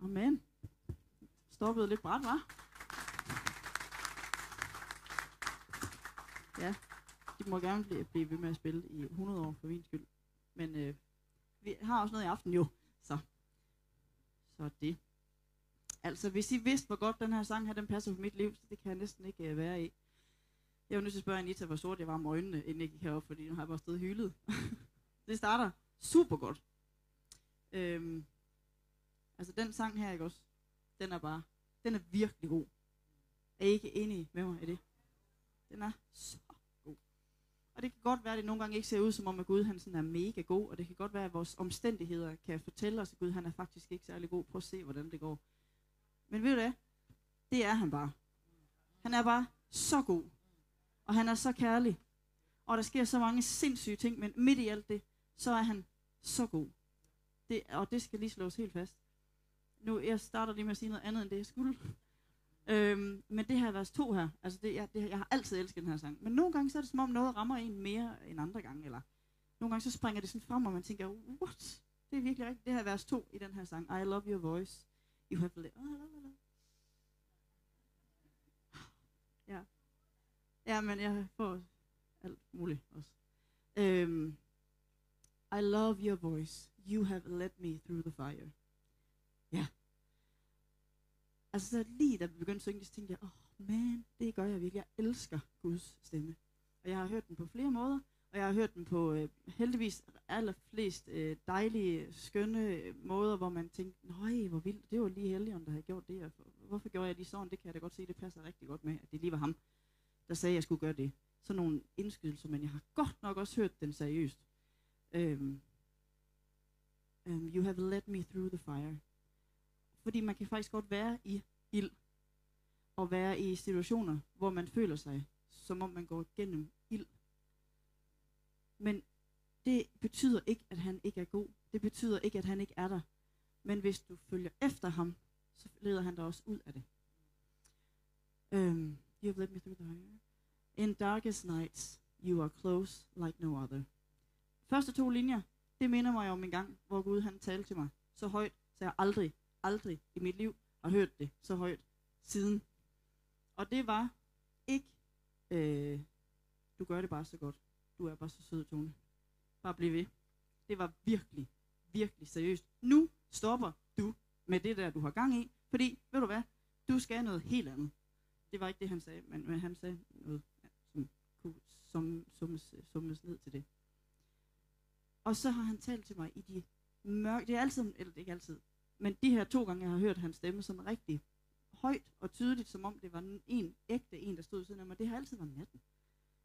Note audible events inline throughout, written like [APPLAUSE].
Amen. Stoppede lidt bræt, var? Ja, de må gerne blive, blive ved med at spille i 100 år for min skyld. Men øh, vi har også noget i aften jo, så. Så det. Altså, hvis I vidste, hvor godt den her sang her, den passer for mit liv, så det kan jeg næsten ikke øh, være i. Jeg var nødt til at spørge Anita, hvor sort jeg var med øjnene, inden jeg gik herop, fordi nu har jeg bare stået hyldet. [LAUGHS] det starter super godt. Øhm, altså, den sang her, ikke også? Den er bare, den er virkelig god. Er I ikke enige med mig i det? Den er så god. Og det kan godt være, at det nogle gange ikke ser ud som om, at Gud han sådan er mega god, og det kan godt være, at vores omstændigheder kan fortælle os, at Gud han er faktisk ikke særlig god. Prøv at se, hvordan det går. Men ved du hvad? Det er han bare. Han er bare så god. Og han er så kærlig. Og der sker så mange sindssyge ting, men midt i alt det, så er han så god. Det, og det skal lige slås helt fast. Nu, jeg starter lige med at sige noget andet, end det jeg skulle. Øhm, men det her vers 2 her, altså det, jeg, det, jeg har altid elsket den her sang. Men nogle gange så er det som om noget rammer en mere end andre gange. Eller nogle gange så springer det sådan frem, og man tænker, what? Det er virkelig rigtigt. Det her vers 2 i den her sang. I love your voice. You have the... Oh, Ja. Ja, men jeg får alt muligt også. Øhm, I love your voice. You have led me through the fire. Altså, så lige da vi begyndte at synge, så tænkte jeg, åh, oh, man, det gør jeg virkelig. Jeg elsker Guds stemme. Og jeg har hørt den på flere måder, og jeg har hørt den på øh, heldigvis allerflest øh, dejlige, skønne øh, måder, hvor man tænkte, nej, hvor vildt, det var lige Helligånden, der havde gjort det. Og hvorfor gjorde jeg lige sådan? Det kan jeg da godt se, det passer rigtig godt med, at det lige var ham, der sagde, at jeg skulle gøre det. Sådan nogle indskydelser, men jeg har godt nok også hørt den seriøst. Um, um, you have led me through the fire. Fordi man kan faktisk godt være i ild, og være i situationer, hvor man føler sig, som om man går gennem ild. Men det betyder ikke, at han ikke er god. Det betyder ikke, at han ikke er der. Men hvis du følger efter ham, så leder han dig også ud af det. Um, you have led me through the fire. In darkest nights, you are close like no other. Første to linjer, det minder mig om en gang, hvor Gud han talte til mig så højt, så jeg aldrig, aldrig i mit liv har hørt det så højt siden. Og det var ikke, øh, du gør det bare så godt. Du er bare så sød, Tone. Bare bliv ved. Det var virkelig, virkelig seriøst. Nu stopper du med det der, du har gang i. Fordi, ved du hvad, du skal noget helt andet. Det var ikke det, han sagde, men, men han sagde noget, ja, som kunne som, summes, summes ned til det. Og så har han talt til mig i de mørke, det er altid, eller det er ikke altid, men de her to gange, jeg har hørt hans stemme sådan rigtig højt og tydeligt, som om det var en ægte en, der stod siden af mig, det har altid været natten.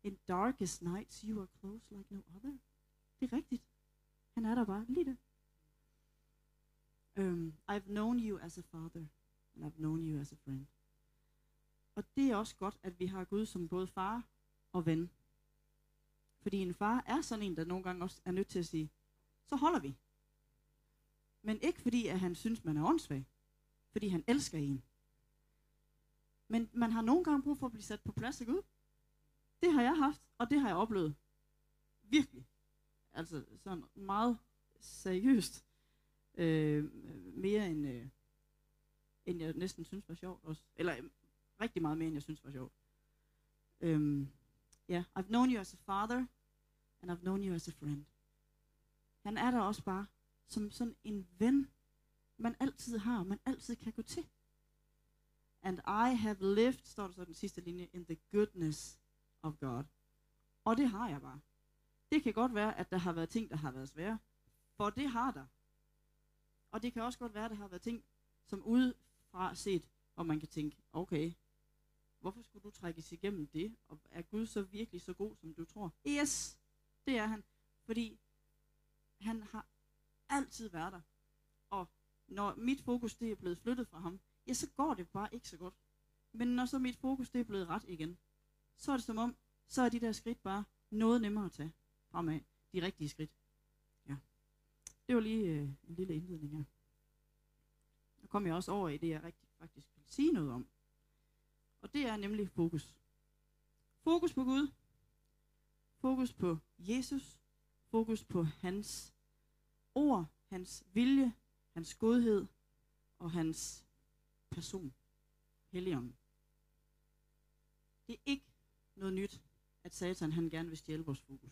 In darkest nights, you are close like no other. Det er rigtigt. Han er der bare lige der. Um, I've known you as a father, and I've known you as a friend. Og det er også godt, at vi har Gud som både far og ven. Fordi en far er sådan en, der nogle gange også er nødt til at sige, så holder vi. Men ikke fordi, at han synes, man er åndssvag. Fordi han elsker en. Men man har nogle gange brug for at blive sat på plads af Gud. Det har jeg haft, og det har jeg oplevet. Virkelig. Altså sådan meget seriøst. Øh, mere end, øh, end jeg næsten synes var sjovt også. Eller øh, rigtig meget mere, end jeg synes var sjovt. Øhm, um, yeah, I've known you as a father, and I've known you as a friend. Han er der også bare som sådan en ven, man altid har, man altid kan gå til. And I have lived, står der så den sidste linje, in the goodness of God. Og det har jeg bare. Det kan godt være, at der har været ting, der har været svære. For det har der. Og det kan også godt være, at der har været ting, som udefra set, hvor man kan tænke, okay, hvorfor skulle du trækkes igennem det? Og er Gud så virkelig så god, som du tror? Yes, det er han. Fordi han har altid være der. Og når mit fokus det er blevet flyttet fra ham, ja, så går det bare ikke så godt. Men når så mit fokus det er blevet ret igen, så er det som om, så er de der skridt bare noget nemmere at tage fremad. De rigtige skridt. Ja. Det var lige øh, en lille indledning her. Nu kom jeg også over i det, jeg rigtig faktisk vil sige noget om. Og det er nemlig fokus. Fokus på Gud. Fokus på Jesus. Fokus på hans ord, hans vilje, hans godhed og hans person, Helligånden. Det er ikke noget nyt, at Satan han gerne vil stjæle vores fokus.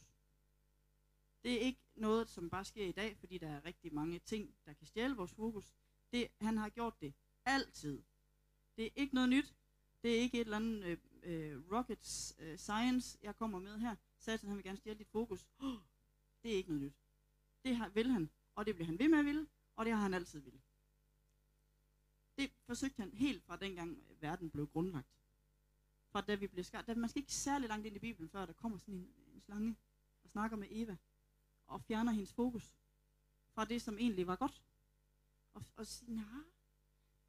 Det er ikke noget, som bare sker i dag, fordi der er rigtig mange ting, der kan stjæle vores fokus. Det, han har gjort det altid. Det er ikke noget nyt. Det er ikke et eller andet øh, øh, rocket øh, science, jeg kommer med her. Satan han vil gerne stjæle dit fokus. Oh, [GASPS] det er ikke noget nyt. Det har, vil han, og det bliver han ved med at ville, og det har han altid ville. Det forsøgte han helt fra dengang øh, verden blev grundlagt. Fra da vi blev skabt. Man skal ikke særlig langt ind i Bibelen, før der kommer sådan en, en slange og snakker med Eva og fjerner hendes fokus fra det, som egentlig var godt. Og, og siger, nej,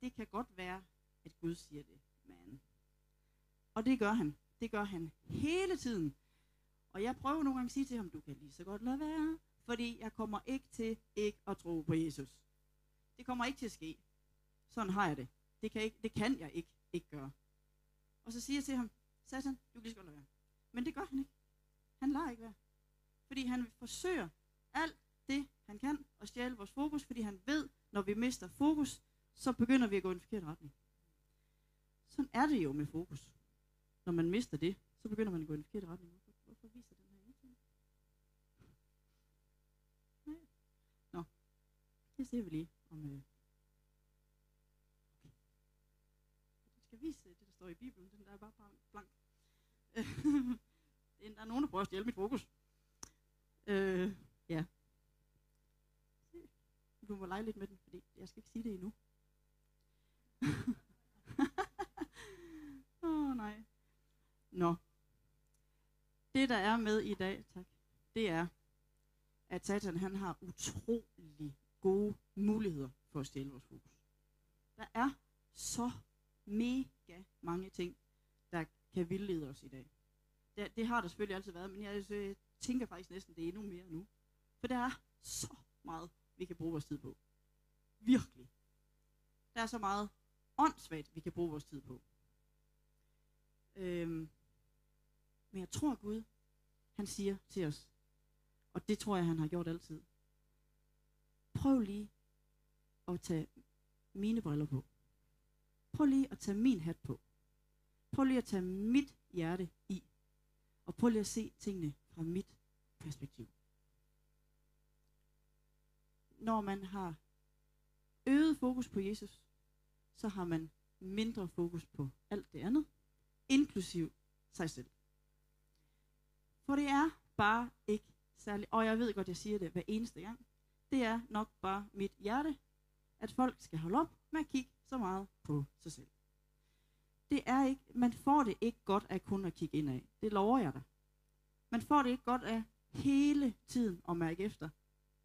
det kan godt være, at Gud siger det, men. Og det gør han. Det gør han hele tiden. Og jeg prøver nogle gange at sige til ham, du kan lige så godt lade være, fordi jeg kommer ikke til ikke at tro på Jesus. Det kommer ikke til at ske. Sådan har jeg det. Det kan, ikke, det kan jeg ikke, ikke gøre. Og så siger jeg til ham, Satan, du kan lige så godt lade. Men det gør han ikke. Han lader ikke være. Fordi han forsøger alt det, han kan, at stjæle vores fokus, fordi han ved, når vi mister fokus, så begynder vi at gå i en forkert retning. Sådan er det jo med fokus. Når man mister det, så begynder man at gå i en forkert retning. Hvorfor, hvorfor viser den her ikke? Nej. Nå, det ser vi lige om... Øh. Okay. Jeg skal vise det, der står i Bibelen. Den der er bare blank. [LAUGHS] der er nogen, der prøver at stjæle mit fokus. Øh, ja. Du må lege lidt med den, fordi jeg skal ikke sige det endnu. [LAUGHS] Åh oh, nej. Nå. Det der er med i dag, tak, det er, at Satan han har utrolig gode muligheder for at stjæle vores fokus. Der er så mega mange ting, der kan vildlede os i dag. Det, det har der selvfølgelig altid været, men jeg, øh, tænker faktisk næsten, det er endnu mere nu. For der er så meget, vi kan bruge vores tid på. Virkelig. Der er så meget åndssvagt, vi kan bruge vores tid på. Øhm, men jeg tror Gud, han siger til os, og det tror jeg, han har gjort altid. Prøv lige at tage mine briller på. Prøv lige at tage min hat på. Prøv lige at tage mit hjerte i. Og prøv lige at se tingene fra mit perspektiv. Når man har øget fokus på Jesus, så har man mindre fokus på alt det andet, inklusiv sig selv. For det er bare ikke særligt, og jeg ved godt, jeg siger det hver eneste gang, det er nok bare mit hjerte, at folk skal holde op med at kigge så meget på sig selv. Det er ikke, man får det ikke godt af kun at kigge indad. Det lover jeg dig. Man får det ikke godt af hele tiden at mærke efter,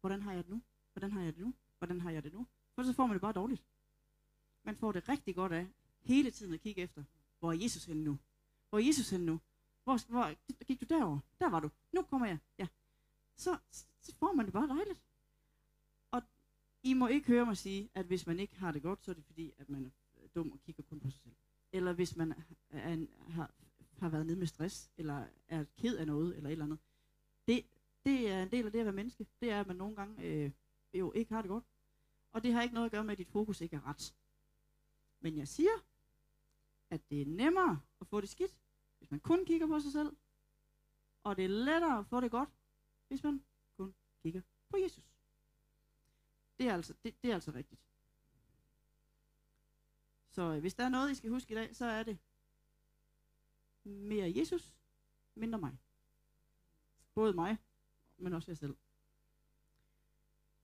hvordan har jeg det nu? Hvordan har jeg det nu? Hvordan har jeg det nu? For så får man det bare dårligt. Man får det rigtig godt af hele tiden at kigge efter, hvor er Jesus henne nu? Hvor er Jesus henne nu? Hvor, hvor gik du derover? Der var du. Nu kommer jeg. Ja. Så, så får man det bare dejligt. I må ikke høre mig sige, at hvis man ikke har det godt, så er det fordi, at man er øh, dum og kigger kun på sig selv. Eller hvis man er en, har, har været nede med stress, eller er ked af noget, eller et eller andet. Det, det er en del af det at være menneske. Det er, at man nogle gange øh, jo ikke har det godt. Og det har ikke noget at gøre med, at dit fokus ikke er ret. Men jeg siger, at det er nemmere at få det skidt, hvis man kun kigger på sig selv. Og det er lettere at få det godt, hvis man kun kigger på Jesus. Det er altså, det, det er altså rigtigt. Så øh, hvis der er noget, I skal huske i dag, så er det mere Jesus, mindre mig. Både mig, men også jeg selv.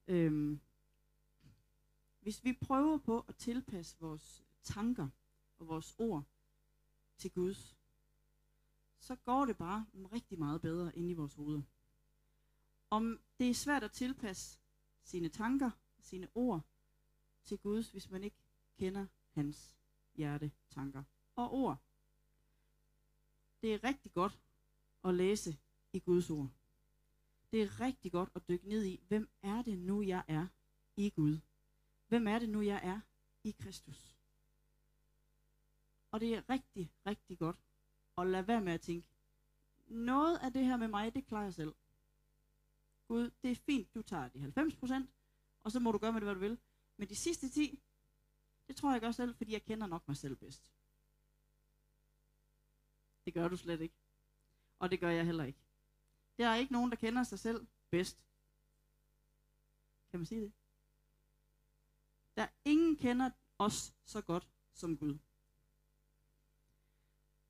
Øhm, hvis vi prøver på at tilpasse vores tanker og vores ord til Guds, så går det bare rigtig meget bedre ind i vores hoveder. Om det er svært at tilpasse sine tanker, sine ord til Guds, hvis man ikke kender hans hjerte, tanker og ord. Det er rigtig godt at læse i Guds ord. Det er rigtig godt at dykke ned i, hvem er det nu, jeg er i Gud? Hvem er det nu, jeg er i Kristus? Og det er rigtig, rigtig godt at lade være med at tænke, noget af det her med mig, det klarer jeg selv. Gud, det er fint, du tager de 90%, og så må du gøre med det, hvad du vil. Men de sidste 10, Det tror jeg gør selv, fordi jeg kender nok mig selv bedst. Det gør du slet ikke. Og det gør jeg heller ikke. Der er ikke nogen, der kender sig selv bedst. Kan man sige det? Der er ingen kender os så godt som Gud.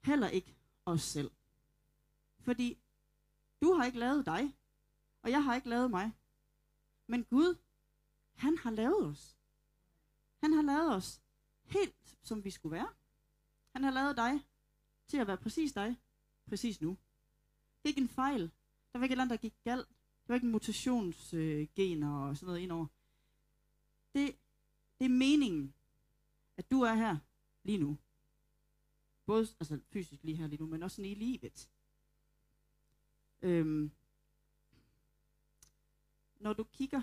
Heller ikke os selv. Fordi du har ikke lavet dig, og jeg har ikke lavet mig. Men Gud, han har lavet os. Han har lavet os helt som vi skulle være. Han har lavet dig til at være præcis dig, præcis nu. Det er ikke en fejl. Der var ikke et eller andet, der gik galt. Der var ikke en mutationsgener og sådan noget indover. Det, det er meningen, at du er her lige nu. Både altså fysisk lige her lige nu, men også sådan i livet. Øhm, når du kigger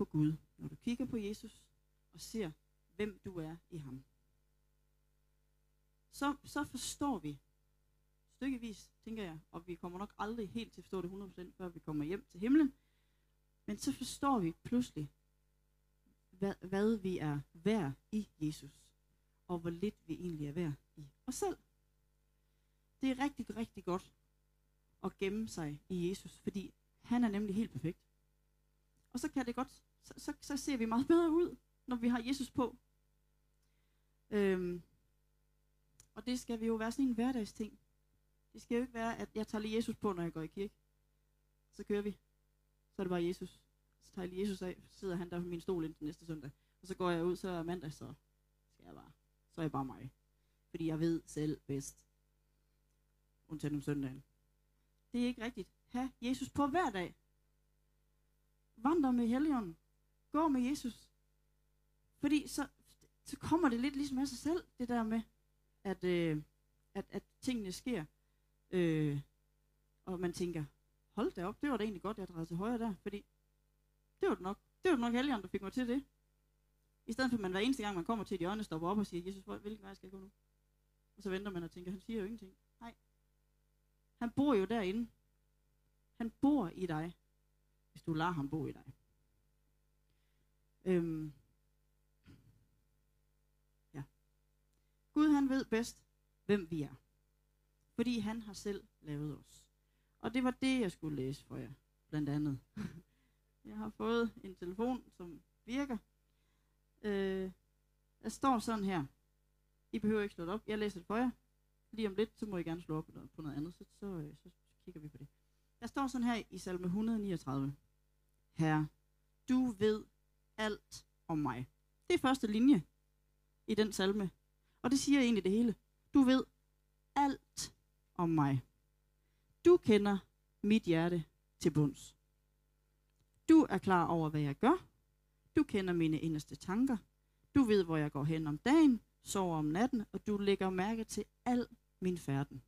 på Gud, når du kigger på Jesus og ser, hvem du er i ham, så, så forstår vi stykkevis, tænker jeg, og vi kommer nok aldrig helt til at forstå det 100%, før vi kommer hjem til himlen, men så forstår vi pludselig, hvad, hvad vi er værd i Jesus, og hvor lidt vi egentlig er værd i os selv. Det er rigtig, rigtig godt at gemme sig i Jesus, fordi han er nemlig helt perfekt. Og så kan det godt, så, så, så ser vi meget bedre ud, når vi har Jesus på. Øhm, og det skal vi jo være sådan en hverdagsting. Det skal jo ikke være, at jeg tager lige Jesus på, når jeg går i kirke. Så kører vi. Så er det bare Jesus. Så tager jeg lige Jesus af, så sidder han der på min stol indtil næste søndag. Og så går jeg ud, så er mandag, så skal jeg bare. Så er jeg bare mig. Fordi jeg ved selv bedst. Undtagen om søndagen. Det er ikke rigtigt. Ha' Jesus på hver dag. Vandre med Helligånden. Gå med Jesus. Fordi så, så kommer det lidt ligesom af sig selv, det der med, at, øh, at, at tingene sker. Øh, og man tænker, hold da op, det var da egentlig godt, jeg drejede til højre der, fordi det var det nok, det var det nok helgen, der fik mig til det. I stedet for, at man hver eneste gang, man kommer til et hjørne, stopper op og siger, Jesus, hvilken vej skal jeg gå nu? Og så venter man og tænker, han siger jo ingenting. Nej. Han bor jo derinde. Han bor i dig, hvis du lader ham bo i dig. Øhm. Ja. Gud han ved bedst, hvem vi er. Fordi han har selv lavet os. Og det var det, jeg skulle læse for jer, blandt andet. [LAUGHS] jeg har fået en telefon, som virker. Øh, der står sådan her. I behøver ikke slå det op. Jeg læser det for jer. Lige om lidt, så må I gerne slå op på noget, på noget andet, så, så, øh, så kigger vi på det. Der står sådan her i salme 139. Herre, du ved alt om mig. Det er første linje i den salme. Og det siger egentlig det hele. Du ved alt om mig. Du kender mit hjerte til bunds. Du er klar over, hvad jeg gør. Du kender mine inderste tanker. Du ved, hvor jeg går hen om dagen, sover om natten, og du lægger mærke til al min færden.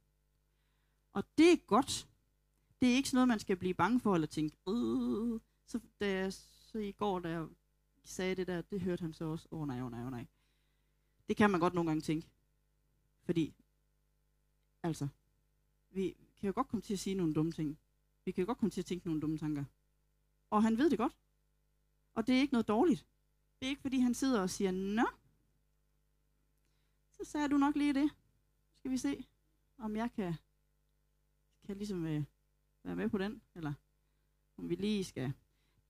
Og det er godt. Det er ikke sådan noget, man skal blive bange for, eller tænke, øh, så, da jeg, så i går, da jeg sagde det der, det hørte han så også, åh oh, nej, åh oh, nej, åh oh, nej. Det kan man godt nogle gange tænke. Fordi, altså, vi kan jo godt komme til at sige nogle dumme ting. Vi kan jo godt komme til at tænke nogle dumme tanker. Og han ved det godt. Og det er ikke noget dårligt. Det er ikke, fordi han sidder og siger, nå, så sagde du nok lige det. Skal vi se, om jeg kan, kan ligesom øh, være med på den, eller om vi lige skal.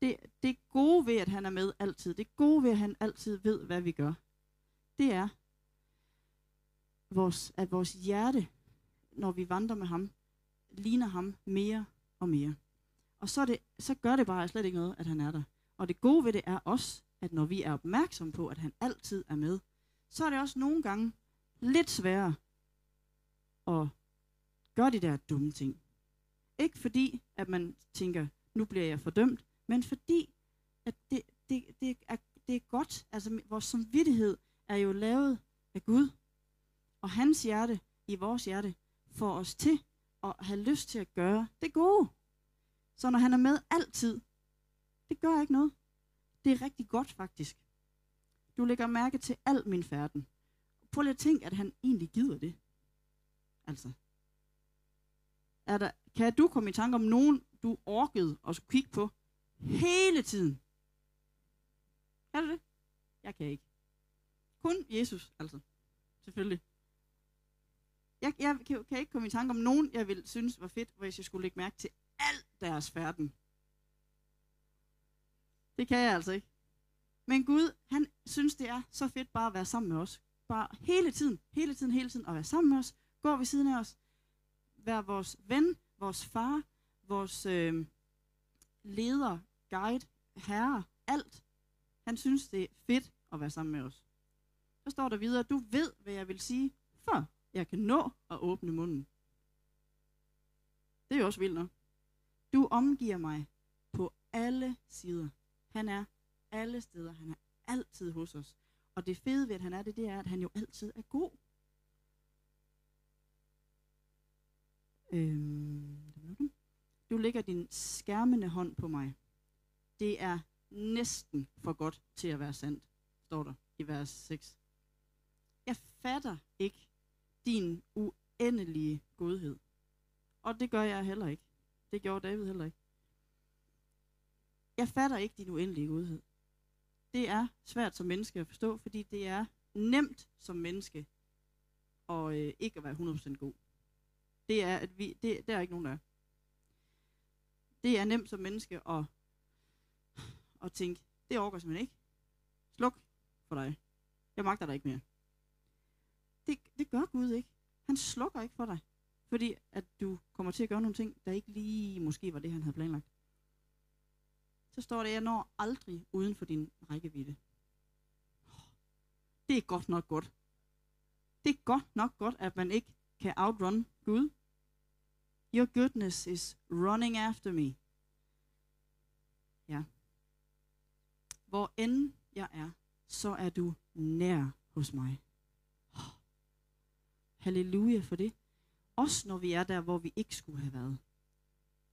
Det, det gode ved, at han er med altid, det gode ved, at han altid ved, hvad vi gør, det er, vores, at vores hjerte, når vi vandrer med ham, ligner ham mere og mere. Og så, det, så gør det bare slet ikke noget, at han er der. Og det gode ved det er også, at når vi er opmærksom på, at han altid er med, så er det også nogle gange lidt sværere at gøre de der dumme ting. Ikke fordi, at man tænker, nu bliver jeg fordømt, men fordi, at det, det, det, er, det er godt. Altså, vores samvittighed er jo lavet af Gud. Og hans hjerte i vores hjerte får os til at have lyst til at gøre det gode. Så når han er med altid, det gør ikke noget. Det er rigtig godt faktisk. Du lægger mærke til al min færden. Prøv lige at tænke, at han egentlig gider det. Altså. Er der, kan du komme i tanke om nogen, du orkede at skulle kigge på hele tiden? Kan du det? Jeg kan ikke. kun Jesus, altså. Selvfølgelig. Jeg, jeg kan, kan ikke komme i tanke om nogen, jeg ville synes var fedt, hvis jeg skulle lægge mærke til al deres færden. Det kan jeg altså ikke. Men Gud, han synes, det er så fedt bare at være sammen med os. Bare hele tiden, hele tiden, hele tiden at være sammen med os. Gå ved siden af os. Være vores ven, vores far, vores øh, leder, guide, herre, alt. Han synes, det er fedt at være sammen med os. Så står der videre, du ved, hvad jeg vil sige, før jeg kan nå at åbne munden. Det er jo også vildt nok. Du omgiver mig på alle sider. Han er alle steder. Han er altid hos os. Og det fede ved, at han er det, det er, at han jo altid er god. Øhm, du lægger din skærmende hånd på mig. Det er næsten for godt til at være sandt, står der i vers 6. Jeg fatter ikke din uendelige godhed. Og det gør jeg heller ikke. Det gjorde David heller ikke. Jeg fatter ikke din uendelige godhed. Det er svært som menneske at forstå, fordi det er nemt som menneske og øh, ikke at være 100% god. Det er, at vi, det, der er ikke nogen, der er. Det er nemt som menneske at, og tænke, det overgår simpelthen ikke. Sluk for dig. Jeg magter dig ikke mere. Det, det gør Gud ikke. Han slukker ikke for dig. Fordi at du kommer til at gøre nogle ting, der ikke lige måske var det, han havde planlagt. Så står det, at jeg når aldrig uden for din rækkevidde. Det er godt nok godt. Det er godt nok godt, at man ikke kan outrun Gud. Your goodness is running after me. Ja. Hvor end jeg er, så er du nær hos mig. Halleluja for det. Også når vi er der, hvor vi ikke skulle have været.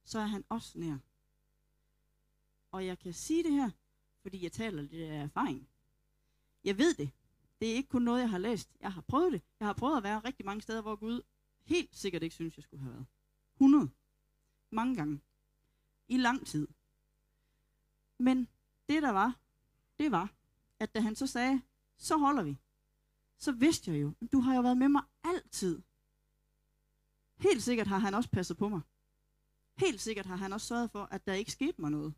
Så er han også nær. Og jeg kan sige det her, fordi jeg taler lidt af erfaring. Jeg ved det. Det er ikke kun noget, jeg har læst. Jeg har prøvet det. Jeg har prøvet at være rigtig mange steder, hvor Gud helt sikkert ikke synes, jeg skulle have været. 100. Mange gange. I lang tid. Men det der var, det var, at da han så sagde, så holder vi, så vidste jeg jo, at du har jo været med mig altid. Helt sikkert har han også passet på mig. Helt sikkert har han også sørget for, at der ikke skete mig noget.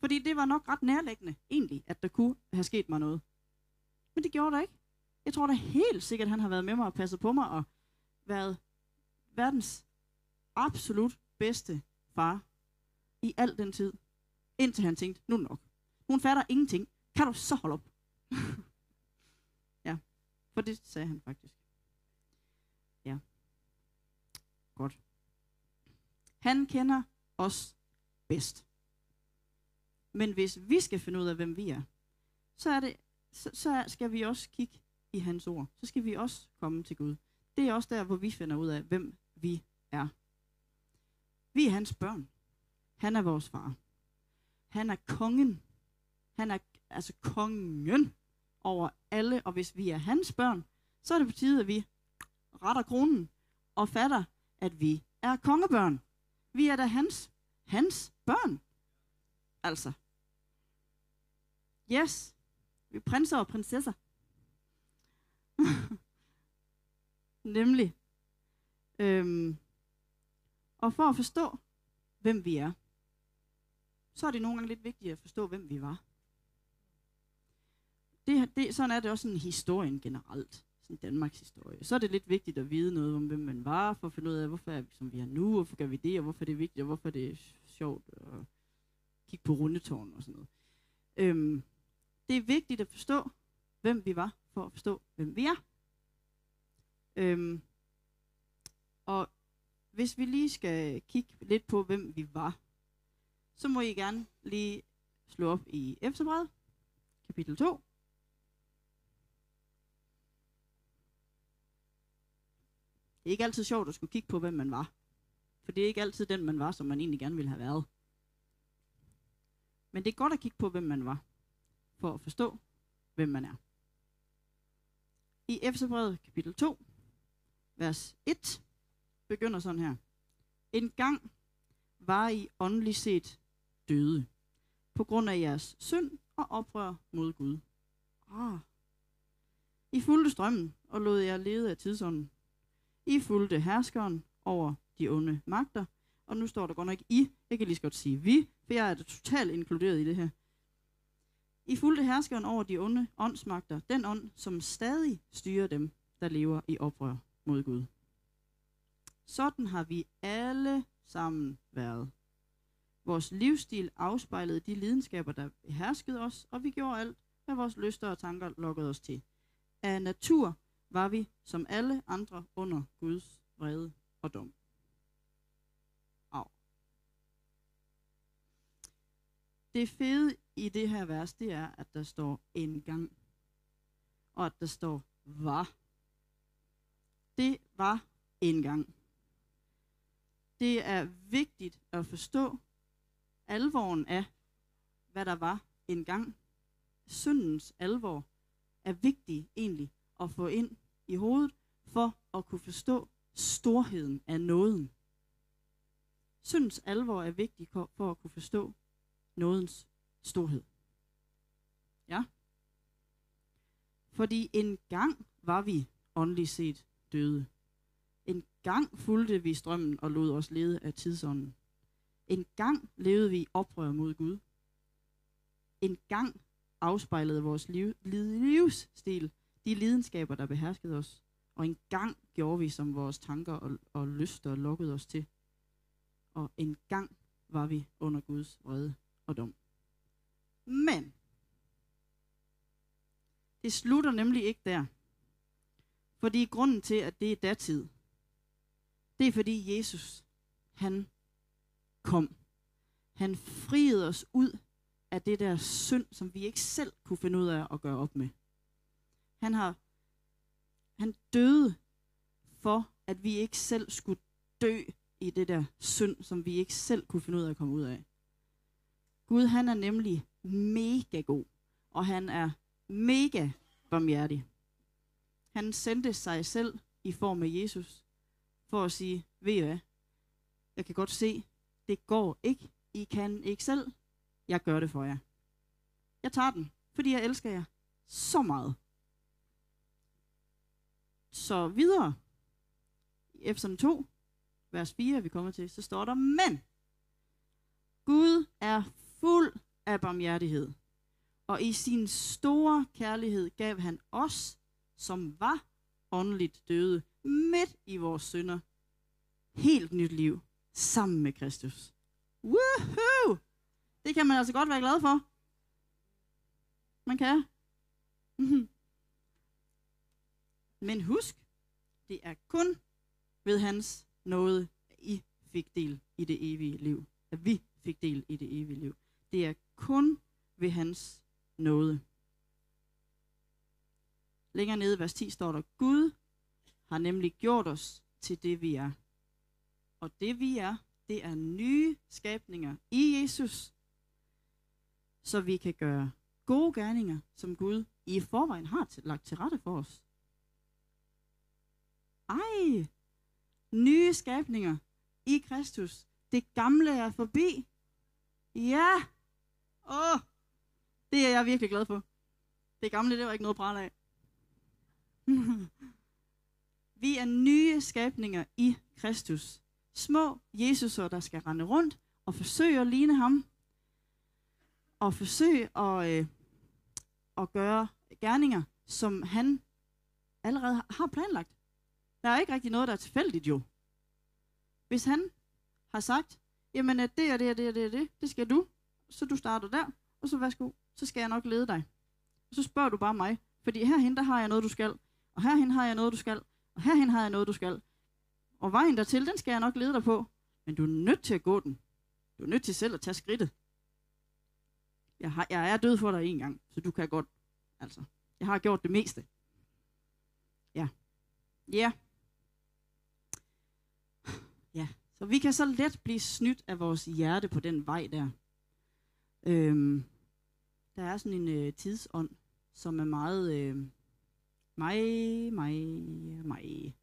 Fordi det var nok ret nærlæggende, egentlig, at der kunne have sket mig noget. Men det gjorde der ikke. Jeg tror da helt sikkert, at han har været med mig og passet på mig og været verdens absolut bedste far i al den tid. Indtil han tænkte, nu nok. Hun fatter ingenting. Kan du så holde op? [LAUGHS] ja, for det sagde han faktisk. Ja. Godt. Han kender os bedst. Men hvis vi skal finde ud af, hvem vi er, så, er det, så, så skal vi også kigge i hans ord. Så skal vi også komme til Gud. Det er også der, hvor vi finder ud af, hvem vi er. Vi er hans børn. Han er vores far. Han er kongen. Han er altså kongen over alle, og hvis vi er hans børn, så er det på tide, at vi retter kronen og fatter, at vi er kongebørn. Vi er da hans, hans børn. Altså. Yes. Vi er prinser og prinsesser. [LAUGHS] Nemlig. Øhm, og for at forstå, hvem vi er, så er det nogle gange lidt vigtigt at forstå, hvem vi var. Det, det, sådan er det også sådan historien generelt, sådan Danmarks historie. Så er det lidt vigtigt at vide noget om, hvem man var, for at finde ud af, hvorfor er vi, som vi er nu, hvorfor gør vi det, og hvorfor er det vigtigt, og hvorfor er det sjovt at kigge på rundetårn og sådan noget. Øhm, det er vigtigt at forstå, hvem vi var, for at forstå, hvem vi er. Øhm, og hvis vi lige skal kigge lidt på, hvem vi var, så må I gerne lige slå op i Efterbrevet, kapitel 2. Det er ikke altid sjovt at skulle kigge på, hvem man var. For det er ikke altid den, man var, som man egentlig gerne ville have været. Men det er godt at kigge på, hvem man var, for at forstå, hvem man er. I Efterbrevet kapitel 2, vers 1, begynder sådan her. En gang var I åndeligt set døde, på grund af jeres synd og oprør mod Gud. Ah. I fulgte strømmen og lod jer lede af tidsånden. I fulgte herskeren over de onde magter. Og nu står der godt nok I. Jeg kan lige så godt sige vi, for jeg er totalt inkluderet i det her. I fulgte herskeren over de onde åndsmagter, den ånd, som stadig styrer dem, der lever i oprør mod Gud. Sådan har vi alle sammen været. Vores livsstil afspejlede de lidenskaber, der herskede os, og vi gjorde alt, hvad vores lyster og tanker lokkede os til. Af natur var vi, som alle andre, under Guds vrede og dom. Au. Det fede i det her vers, det er, at der står en gang, og at der står var. Det var en gang. Det er vigtigt at forstå alvoren af, hvad der var en gang. Syndens alvor er vigtig egentlig at få ind i hovedet, for at kunne forstå storheden af nåden. Syndens alvor er vigtig for at kunne forstå nådens storhed. Ja. Fordi en gang var vi åndeligt set døde. En gang fulgte vi strømmen og lod os lede af tidsånden. En gang levede vi i oprør mod Gud. En gang afspejlede vores liv, livsstil de lidenskaber, der beherskede os. Og en gang gjorde vi, som vores tanker og, og lyster lukkede os til. Og en gang var vi under Guds vrede og dom. Men det slutter nemlig ikke der. Fordi grunden til, at det er datid, det er fordi Jesus, han kom. Han friede os ud af det der synd, som vi ikke selv kunne finde ud af at gøre op med. Han har han døde for, at vi ikke selv skulle dø i det der synd, som vi ikke selv kunne finde ud af at komme ud af. Gud, han er nemlig mega god, og han er mega barmhjertig. Han sendte sig selv i form af Jesus, for at sige, ved I hvad, jeg kan godt se, det går ikke, I kan ikke selv, jeg gør det for jer. Jeg tager den, fordi jeg elsker jer så meget. Så videre, i Efeserne 2, vers 4 vi kommer til, så står der, men Gud er fuld af barmhjertighed, og i sin store kærlighed gav han os, som var åndeligt døde, midt i vores synder, helt nyt liv sammen med Kristus. Woohoo! Det kan man altså godt være glad for. Man kan. Mhm. Men husk, det er kun ved hans nåde, at I fik del i det evige liv. At vi fik del i det evige liv. Det er kun ved hans nåde. Længere nede i vers 10 står der, Gud har nemlig gjort os til det, vi er. Og det, vi er, det er nye skabninger i Jesus, så vi kan gøre gode gerninger, som Gud i forvejen har lagt til rette for os. Ej, nye skabninger i Kristus. Det gamle er forbi. Ja. Åh, det er jeg virkelig glad for. Det gamle, det var ikke noget bræt af. [LAUGHS] Vi er nye skabninger i Kristus. Små Jesuser, der skal rende rundt og forsøge at ligne ham. Og forsøge at, øh, at gøre gerninger, som han allerede har planlagt. Der er ikke rigtig noget, der er tilfældigt jo. Hvis han har sagt, jamen at det og det og det og det, det, det skal du, så du starter der, og så værsgo, så skal jeg nok lede dig. Og så spørger du bare mig, fordi herhen der har jeg noget, du skal, og herhen har jeg noget, du skal, og herhen har jeg noget, du skal. Og vejen dertil, den skal jeg nok lede dig på, men du er nødt til at gå den. Du er nødt til selv at tage skridtet. Jeg, har, jeg er død for dig en gang, så du kan godt, altså, jeg har gjort det meste. Ja. Ja. Yeah. Ja, så vi kan så let blive snydt af vores hjerte på den vej der. Øhm, der er sådan en øh, tidsånd, som er meget øh, mig, mig, mig.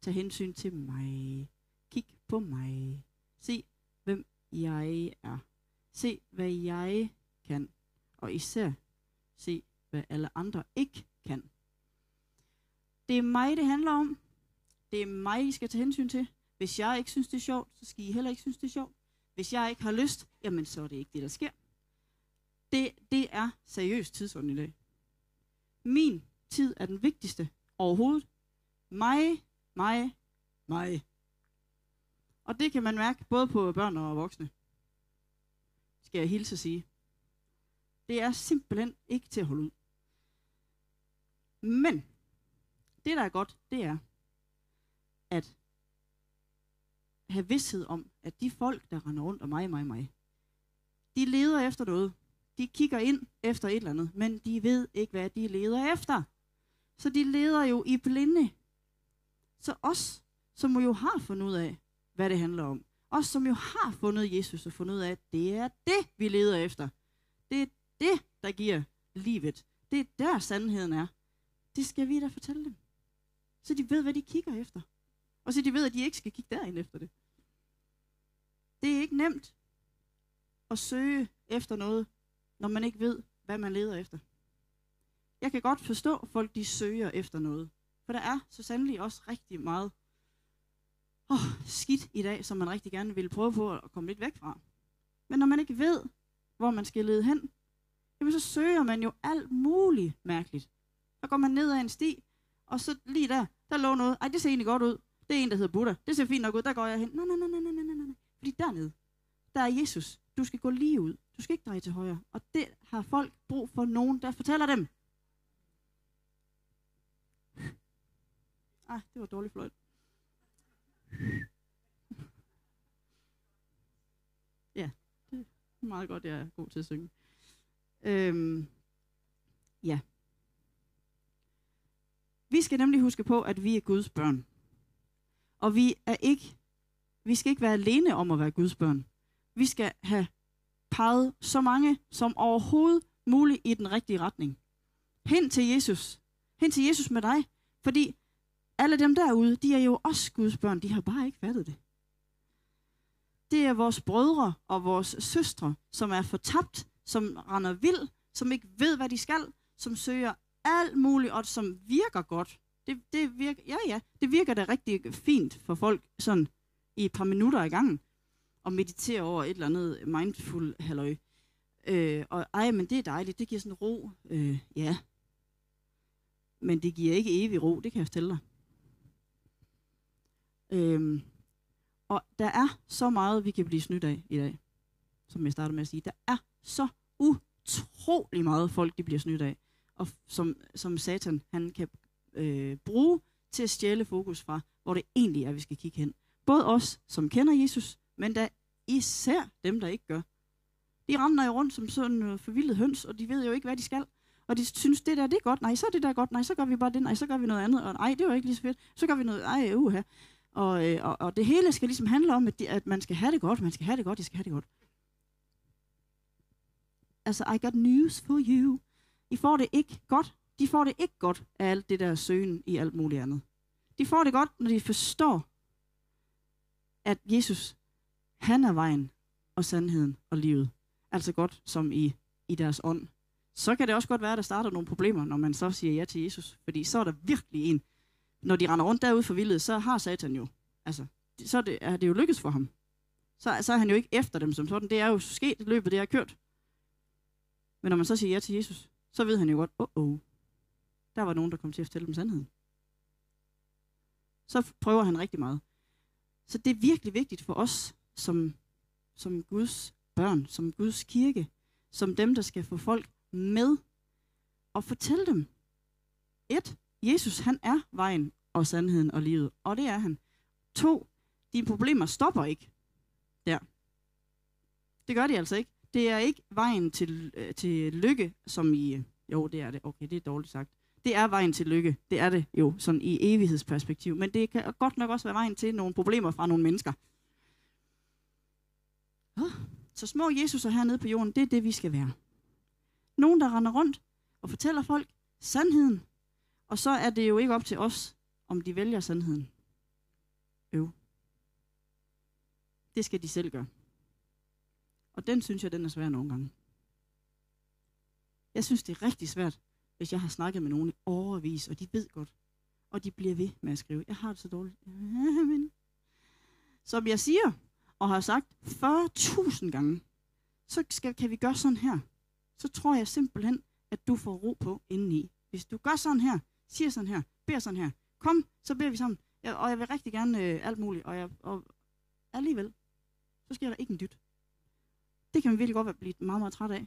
Tag hensyn til mig. Kig på mig. Se, hvem jeg er. Se, hvad jeg kan. Og især se, hvad alle andre ikke kan. Det er mig, det handler om. Det er mig, I skal tage hensyn til. Hvis jeg ikke synes, det er sjovt, så skal I heller ikke synes, det er sjovt. Hvis jeg ikke har lyst, jamen så er det ikke det, der sker. Det, det er seriøst tidsånd i dag. Min tid er den vigtigste overhovedet. Mig, mig, mig. Og det kan man mærke både på børn og voksne. Skal jeg hilse at sige. Det er simpelthen ikke til at holde ud. Men det, der er godt, det er at have vidshed om, at de folk, der render rundt om mig, mig, mig, de leder efter noget. De kigger ind efter et eller andet, men de ved ikke, hvad de leder efter. Så de leder jo i blinde. Så os, som jo har fundet ud af, hvad det handler om, os, som jo har fundet Jesus og fundet ud af, at det er det, vi leder efter. Det er det, der giver livet. Det er der, sandheden er. Det skal vi da fortælle dem. Så de ved, hvad de kigger efter. Og så de ved, at de ikke skal kigge derind efter det. Det er ikke nemt at søge efter noget, når man ikke ved, hvad man leder efter. Jeg kan godt forstå, at folk de søger efter noget. For der er så sandelig også rigtig meget oh, skidt i dag, som man rigtig gerne vil prøve på at komme lidt væk fra. Men når man ikke ved, hvor man skal lede hen, jamen så søger man jo alt muligt mærkeligt. Så går man ned ad en sti, og så lige der, der lå noget. Ej, det ser egentlig godt ud. Det er en, der hedder Buddha. Det ser fint nok ud. Der går jeg hen. Nej, nej, nej, nej, nej, nej, nej. Fordi dernede, der er Jesus. Du skal gå lige ud. Du skal ikke dreje til højre. Og det har folk brug for nogen, der fortæller dem. Ah, det var dårligt fløjt. [LAUGHS] Ja, det er meget godt, jeg er god til at synge. Øhm, ja. Vi skal nemlig huske på, at vi er Guds børn. Og vi er ikke, vi skal ikke være alene om at være Guds børn. Vi skal have peget så mange som overhovedet muligt i den rigtige retning. Hen til Jesus. Hen til Jesus med dig. Fordi alle dem derude, de er jo også Guds børn. De har bare ikke fattet det. Det er vores brødre og vores søstre, som er fortabt, som render vild, som ikke ved, hvad de skal, som søger alt muligt, og som virker godt. Det, det virker, ja, ja, det virker da rigtig fint for folk sådan i et par minutter i gangen og meditere over et eller andet mindful halløj. Øh, og ej, men det er dejligt, det giver sådan ro. Øh, ja. Men det giver ikke evig ro, det kan jeg fortælle dig. Øh, og der er så meget, vi kan blive snydt af i dag, som jeg startede med at sige. Der er så utrolig meget folk, de bliver snydt af, og som, som satan han kan øh, bruge til at stjæle fokus fra, hvor det egentlig er, vi skal kigge hen. Både os, som kender Jesus, men da især dem, der ikke gør. De render jo rundt som sådan øh, forvildet høns, og de ved jo ikke, hvad de skal. Og de synes, det der, det er godt. Nej, så er det der godt. Nej, så gør vi bare det. Nej, så gør vi noget andet. Og nej, det var ikke lige så fedt. Så gør vi noget. Ej, uha. Og, øh, og, og det hele skal ligesom handle om, at, de, at man skal have det godt. Man skal have det godt. De skal have det godt. Altså, I got news for you. I får det ikke godt. De får det ikke godt af alt det der søgen i alt muligt andet. De får det godt, når de forstår, at Jesus, han er vejen og sandheden og livet. Altså godt som i, i deres ånd. Så kan det også godt være, at der starter nogle problemer, når man så siger ja til Jesus. Fordi så er der virkelig en, når de render rundt derude for vildet, så har Satan jo, altså, så er det, er det jo lykkes for ham. Så, så er han jo ikke efter dem som sådan. Det er jo sket, løbet det er kørt. Men når man så siger ja til Jesus, så ved han jo godt, åh, oh, oh, der var nogen, der kom til at fortælle dem sandheden. Så prøver han rigtig meget. Så det er virkelig vigtigt for os, som, som Guds børn, som Guds kirke, som dem, der skal få folk med, og fortælle dem, et, Jesus han er vejen og sandheden og livet, og det er han. To, dine problemer stopper ikke der. Det gør de altså ikke. Det er ikke vejen til, øh, til lykke, som i, øh, jo det er det, okay det er dårligt sagt. Det er vejen til lykke, det er det jo, sådan i evighedsperspektiv. Men det kan godt nok også være vejen til nogle problemer fra nogle mennesker. Så små Jesuser hernede på jorden, det er det, vi skal være. Nogen, der render rundt og fortæller folk sandheden. Og så er det jo ikke op til os, om de vælger sandheden. Øv. Det skal de selv gøre. Og den synes jeg, den er svær nogle gange. Jeg synes, det er rigtig svært, hvis jeg har snakket med nogen i overvis, og de ved godt. Og de bliver ved med at skrive. Jeg har det så dårligt. Men, [LAUGHS] som jeg siger, og har sagt 40.000 gange, så skal, kan vi gøre sådan her. Så tror jeg simpelthen, at du får ro på indeni. Hvis du gør sådan her, siger sådan her, beder sådan her, kom, så beder vi sammen. Jeg, og jeg vil rigtig gerne øh, alt muligt, og, jeg, og alligevel, så sker der ikke en dyt. Det kan man virkelig godt blive meget, meget træt af.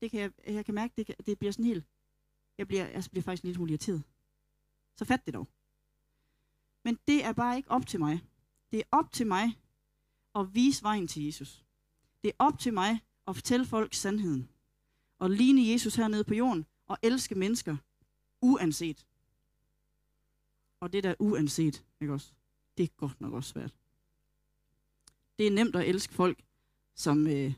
Det kan jeg, jeg kan mærke, det, kan, det bliver sådan helt, jeg bliver, jeg bliver faktisk lidt smule irriteret. Så fat det dog. Men det er bare ikke op til mig. Det er op til mig at vise vejen til Jesus. Det er op til mig at fortælle folk sandheden. Og ligne Jesus hernede på jorden og elske mennesker uanset. Og det der uanset, ikke også? Det er godt nok også svært. Det er nemt at elske folk, som, øh,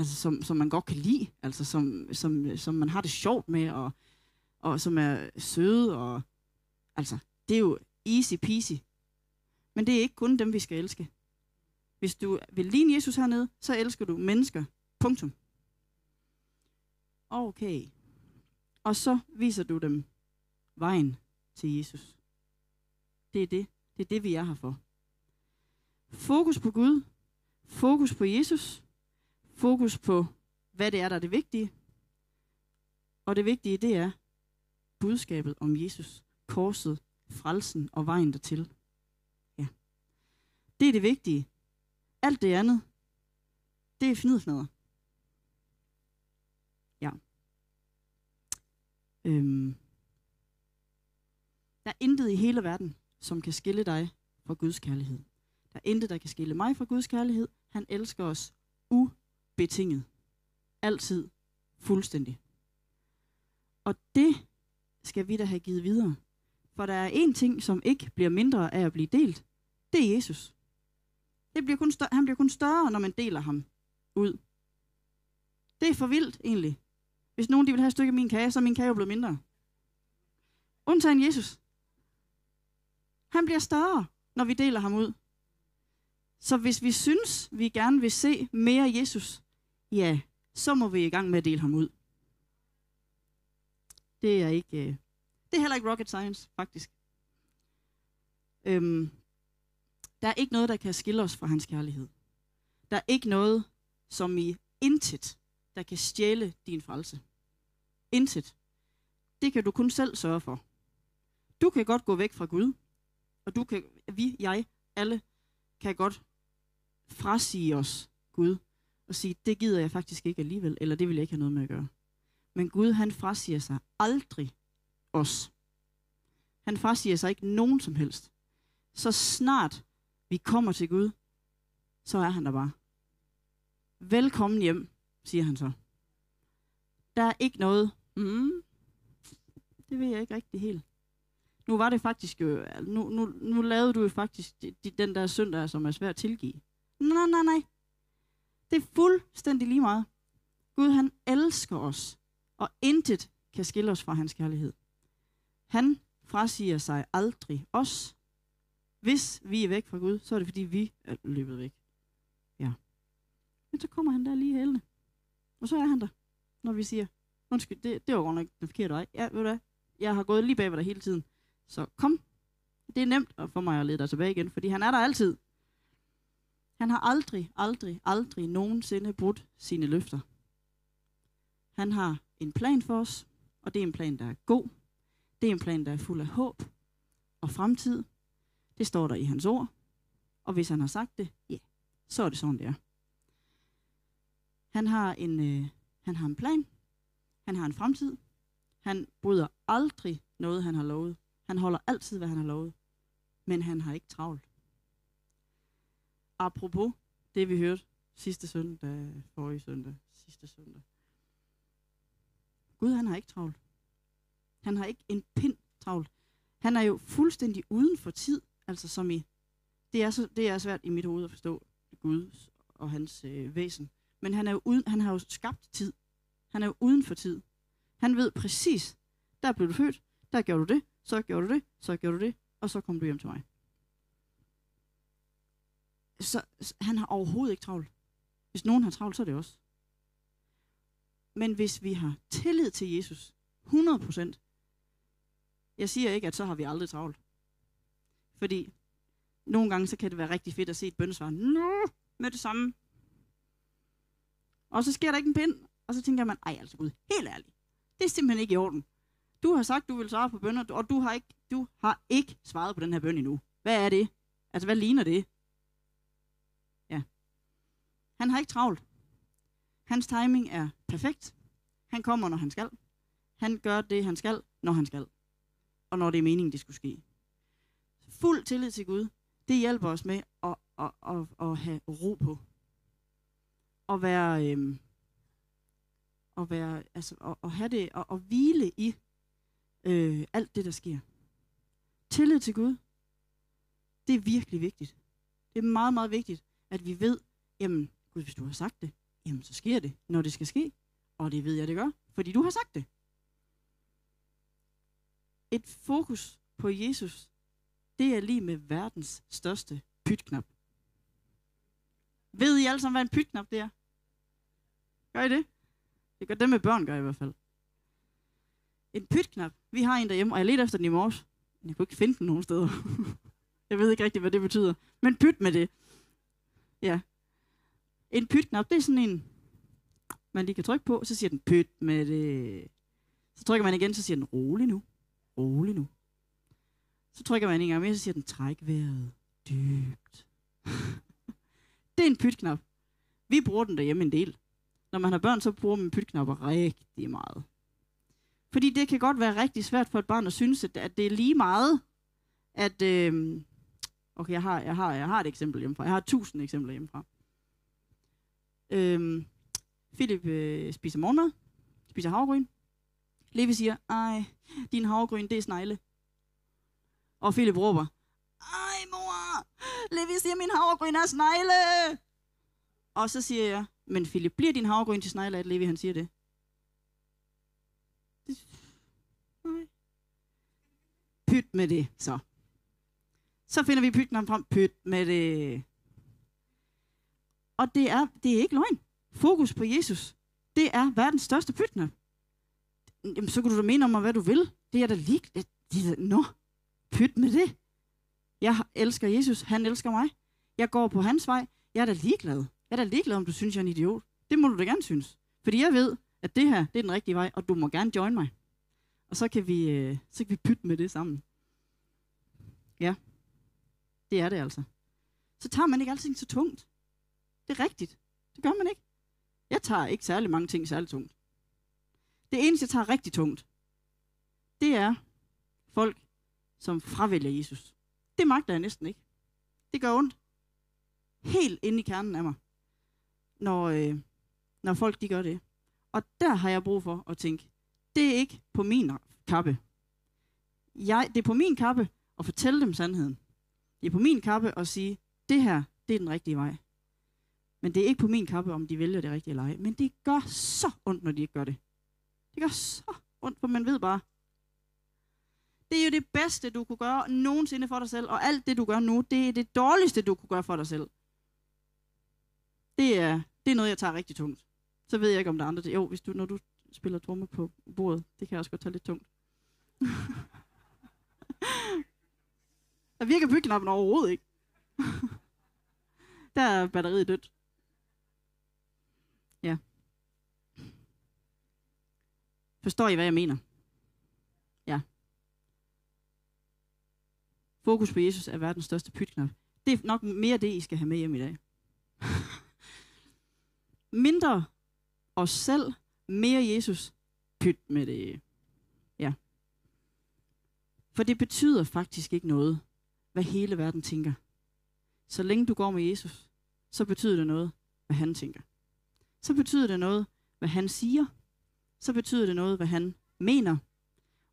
altså, som, som man godt kan lide, altså som, som, som man har det sjovt med, og, og som er søde, og altså, det er jo easy peasy. Men det er ikke kun dem, vi skal elske. Hvis du vil ligne Jesus hernede, så elsker du mennesker. Punktum. Okay. Og så viser du dem vejen til Jesus. Det er det. Det er det, vi er her for. Fokus på Gud. Fokus på Jesus. Fokus på, hvad det er, der er det vigtige. Og det vigtige, det er budskabet om Jesus, korset, frelsen og vejen dertil. Ja. Det er det vigtige. Alt det andet, det er fnidfnader. Ja. Øhm. Der er intet i hele verden, som kan skille dig fra Guds kærlighed. Der er intet, der kan skille mig fra Guds kærlighed. Han elsker os u betinget. Altid. Fuldstændig. Og det skal vi da have givet videre. For der er en ting, som ikke bliver mindre af at blive delt. Det er Jesus. Det bliver kun større, han bliver kun større, når man deler ham ud. Det er for vildt, egentlig. Hvis nogen de vil have et stykke af min kage, så er min kage jo blevet mindre. Undtagen Jesus. Han bliver større, når vi deler ham ud. Så hvis vi synes, vi gerne vil se mere Jesus, ja, så må vi i gang med at dele ham ud. Det er ikke, øh, det er heller ikke rocket science, faktisk. Øhm, der er ikke noget, der kan skille os fra hans kærlighed. Der er ikke noget, som i intet, der kan stjæle din frelse. Intet. Det kan du kun selv sørge for. Du kan godt gå væk fra Gud, og du kan, vi, jeg, alle, kan godt frasige os Gud, og sige, det gider jeg faktisk ikke alligevel, eller det vil jeg ikke have noget med at gøre. Men Gud, han frasiger sig aldrig os. Han frasiger sig ikke nogen som helst. Så snart vi kommer til Gud, så er han der bare. Velkommen hjem, siger han så. Der er ikke noget, mm, det ved jeg ikke rigtig helt. Nu var det faktisk jo, nu, nu, nu lavede du jo faktisk den der søndag, som er svær at tilgive. Nej, nej, nej. Det er fuldstændig lige meget. Gud, han elsker os, og intet kan skille os fra hans kærlighed. Han frasiger sig aldrig os. Hvis vi er væk fra Gud, så er det fordi vi er løbet væk. Ja. Men så kommer han der lige helende. Og så er han der, når vi siger, undskyld, det, det var godt nok den forkerte vej. Ja, ved du hvad? Jeg har gået lige bag ved dig hele tiden. Så kom. Det er nemt for mig at lede dig tilbage igen, fordi han er der altid. Han har aldrig, aldrig, aldrig nogensinde brudt sine løfter. Han har en plan for os, og det er en plan, der er god. Det er en plan, der er fuld af håb og fremtid. Det står der i hans ord. Og hvis han har sagt det, ja, så er det sådan, det er. Han har en, øh, han har en plan. Han har en fremtid. Han bryder aldrig noget, han har lovet. Han holder altid, hvad han har lovet. Men han har ikke travlt. Apropos det, vi hørte sidste søndag, forrige søndag, sidste søndag. Gud, han har ikke travlt. Han har ikke en pind travlt. Han er jo fuldstændig uden for tid, altså som i, det er, så, det er svært i mit hoved at forstå Gud og hans øh, væsen. Men han, er jo uden, han har jo skabt tid. Han er jo uden for tid. Han ved præcis, der blev du født, der gjorde du det, så gjorde du det, så gjorde du det, og så kom du hjem til mig. Så, så han har overhovedet ikke travlt. Hvis nogen har travlt, så er det også. Men hvis vi har tillid til Jesus, 100%, Jeg siger ikke, at så har vi aldrig travlt. Fordi nogle gange så kan det være rigtig fedt at se et bøndesvar nu med det samme. Og så sker der ikke en pind, og så tænker man, ej altså Gud, helt ærligt, det er simpelthen ikke i orden. Du har sagt, du vil svare på bønder, og du har ikke, du har ikke svaret på den her bøn endnu. Hvad er det? Altså, hvad ligner det? Han har ikke travlt. Hans timing er perfekt. Han kommer, når han skal. Han gør det, han skal, når han skal. Og når det er meningen, det skulle ske. Fuld tillid til Gud, det hjælper os med at, at, at, at have ro på. Og være, øhm, at være, altså, at, at have det, og at hvile i øh, alt det, der sker. Tillid til Gud, det er virkelig vigtigt. Det er meget, meget vigtigt, at vi ved, jamen, Gud, hvis du har sagt det, jamen, så sker det, når det skal ske. Og det ved jeg, det gør, fordi du har sagt det. Et fokus på Jesus, det er lige med verdens største pytknap. Ved I alle sammen, hvad en pytknap det er? Gør I det? Det gør dem med børn, gør i hvert fald. En pytknap. Vi har en derhjemme, og jeg ledte efter den i morges. Men jeg kunne ikke finde den nogen steder. [LAUGHS] jeg ved ikke rigtigt, hvad det betyder. Men pyt med det. Ja. En pytknap, det er sådan en, man lige kan trykke på, så siger den pyt med det. Så trykker man igen, så siger den rolig nu. Rolig nu. Så trykker man en gang mere, så siger den træk vejret dybt. [LAUGHS] det er en pytknap. Vi bruger den derhjemme en del. Når man har børn, så bruger man pytknapper rigtig meget. Fordi det kan godt være rigtig svært for et barn at synes, at, det er lige meget, at... Øh, okay, jeg har, jeg, har, jeg har et eksempel hjemmefra. Jeg har tusind eksempler hjemmefra. Øhm, Philip øh, spiser morgenmad, spiser havregryn. Levi siger, ej, din havregryn, det er snegle. Og Philip råber, ej mor, Levi siger, min havregryn er snegle. Og så siger jeg, men Philip, bliver din havregryn til snegle, at Levi han siger det? Nej. Pyt med det, så. Så finder vi pytten frem. Pyt med det. Og det er, det er ikke løgn. Fokus på Jesus. Det er verdens største pytnap. Jamen, så kan du da mene om mig, hvad du vil. Det er da lige... Det, det, nå, pyt med det. Jeg elsker Jesus. Han elsker mig. Jeg går på hans vej. Jeg er da ligeglad. Jeg er da ligeglad, om du synes, jeg er en idiot. Det må du da gerne synes. Fordi jeg ved, at det her, det er den rigtige vej, og du må gerne join mig. Og så kan vi, øh, så kan vi pytte med det sammen. Ja, det er det altså. Så tager man ikke alting så tungt. Det er rigtigt. Det gør man ikke. Jeg tager ikke særlig mange ting særlig tungt. Det eneste, jeg tager rigtig tungt, det er folk, som fravælger Jesus. Det magter jeg næsten ikke. Det gør ondt. Helt inde i kernen af mig. Når, øh, når folk de gør det. Og der har jeg brug for at tænke, det er ikke på min kappe. Jeg, det er på min kappe at fortælle dem sandheden. Det er på min kappe at sige, det her, det er den rigtige vej. Men det er ikke på min kappe, om de vælger det rigtige eller ej. Men det gør så ondt, når de ikke gør det. Det gør så ondt, for man ved bare, det er jo det bedste, du kunne gøre nogensinde for dig selv, og alt det, du gør nu, det er det dårligste, du kunne gøre for dig selv. Det er, det er noget, jeg tager rigtig tungt. Så ved jeg ikke, om der er andre. Jo, hvis du, når du spiller trommer på bordet, det kan jeg også godt tage lidt tungt. [LAUGHS] der virker bygknappen overhovedet ikke. [LAUGHS] der er batteriet dødt. Ja. Forstår I, hvad jeg mener? Ja. Fokus på Jesus er verdens største pytknap. Det er nok mere det, I skal have med hjem i dag. [LAUGHS] Mindre os selv, mere Jesus, pyt med det. Ja. For det betyder faktisk ikke noget, hvad hele verden tænker. Så længe du går med Jesus, så betyder det noget, hvad han tænker. Så betyder det noget, hvad han siger. Så betyder det noget, hvad han mener.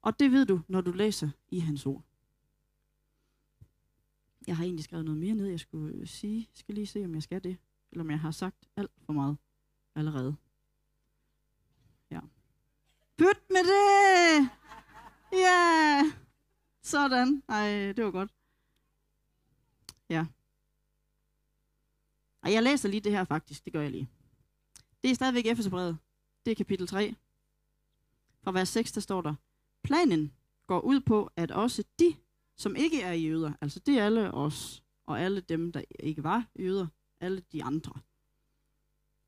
Og det ved du, når du læser i hans ord. Jeg har egentlig skrevet noget mere ned, jeg skulle sige. Jeg skal lige se, om jeg skal det. Eller om jeg har sagt alt for meget allerede. Ja. Byt med det! Ja! Yeah. Sådan. Ej, det var godt. Ja. Og jeg læser lige det her faktisk. Det gør jeg lige. Det er stadigvæk Efeserbrevet. Det er kapitel 3. Fra vers 6, der står der. Planen går ud på, at også de, som ikke er jøder, altså det er alle os, og alle dem, der ikke var jøder, alle de andre,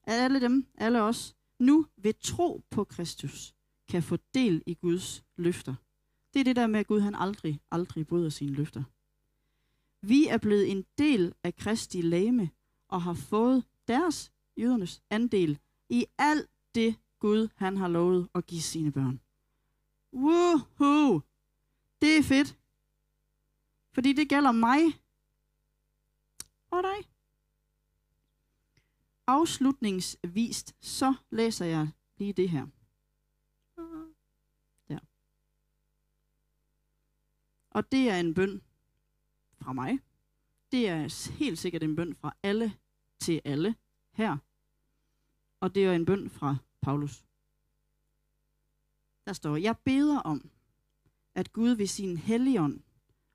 alle dem, alle os, nu ved tro på Kristus, kan få del i Guds løfter. Det er det der med, at Gud han aldrig, aldrig bryder sine løfter. Vi er blevet en del af Kristi lame og har fået deres, jødernes, andel i alt det Gud han har lovet at give sine børn. Woohoo! Det er fedt. Fordi det gælder mig og dig. Afslutningsvist, så læser jeg lige det her. Der. Og det er en bøn fra mig. Det er helt sikkert en bøn fra alle til alle her. Og det er en bøn fra Paulus. Der står, jeg beder om, at Gud ved sin helligånd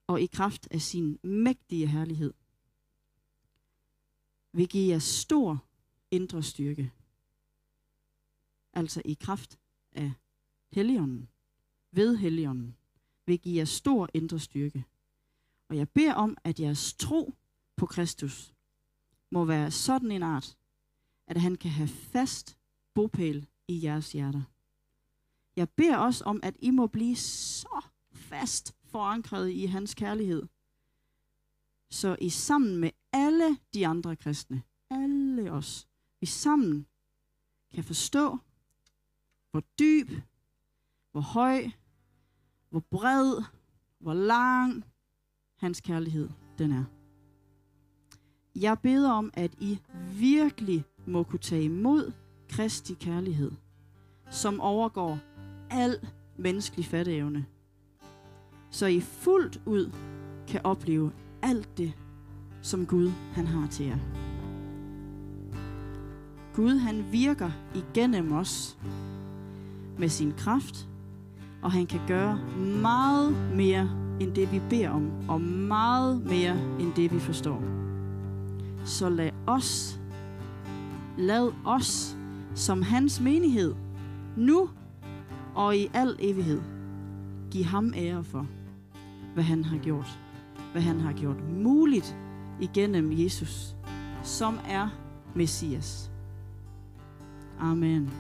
og i kraft af sin mægtige herlighed vil give jer stor indre styrke. Altså i kraft af helligånden, ved helligånden, vil give jer stor indre styrke. Og jeg beder om, at jeres tro på Kristus må være sådan en art, at han kan have fast bopæl i jeres hjerter. Jeg beder også om, at I må blive så fast forankret i hans kærlighed, så I sammen med alle de andre kristne, alle os, vi sammen kan forstå, hvor dyb, hvor høj, hvor bred, hvor lang hans kærlighed den er. Jeg beder om, at I virkelig må kunne tage imod Kristi kærlighed, som overgår al menneskelig fatteevne, så I fuldt ud kan opleve alt det, som Gud han har til jer. Gud han virker igennem os med sin kraft, og han kan gøre meget mere end det vi beder om, og meget mere end det vi forstår. Så lad os, lad os som hans menighed, nu og i al evighed, give ham ære for, hvad han har gjort. Hvad han har gjort muligt igennem Jesus, som er Messias. Amen.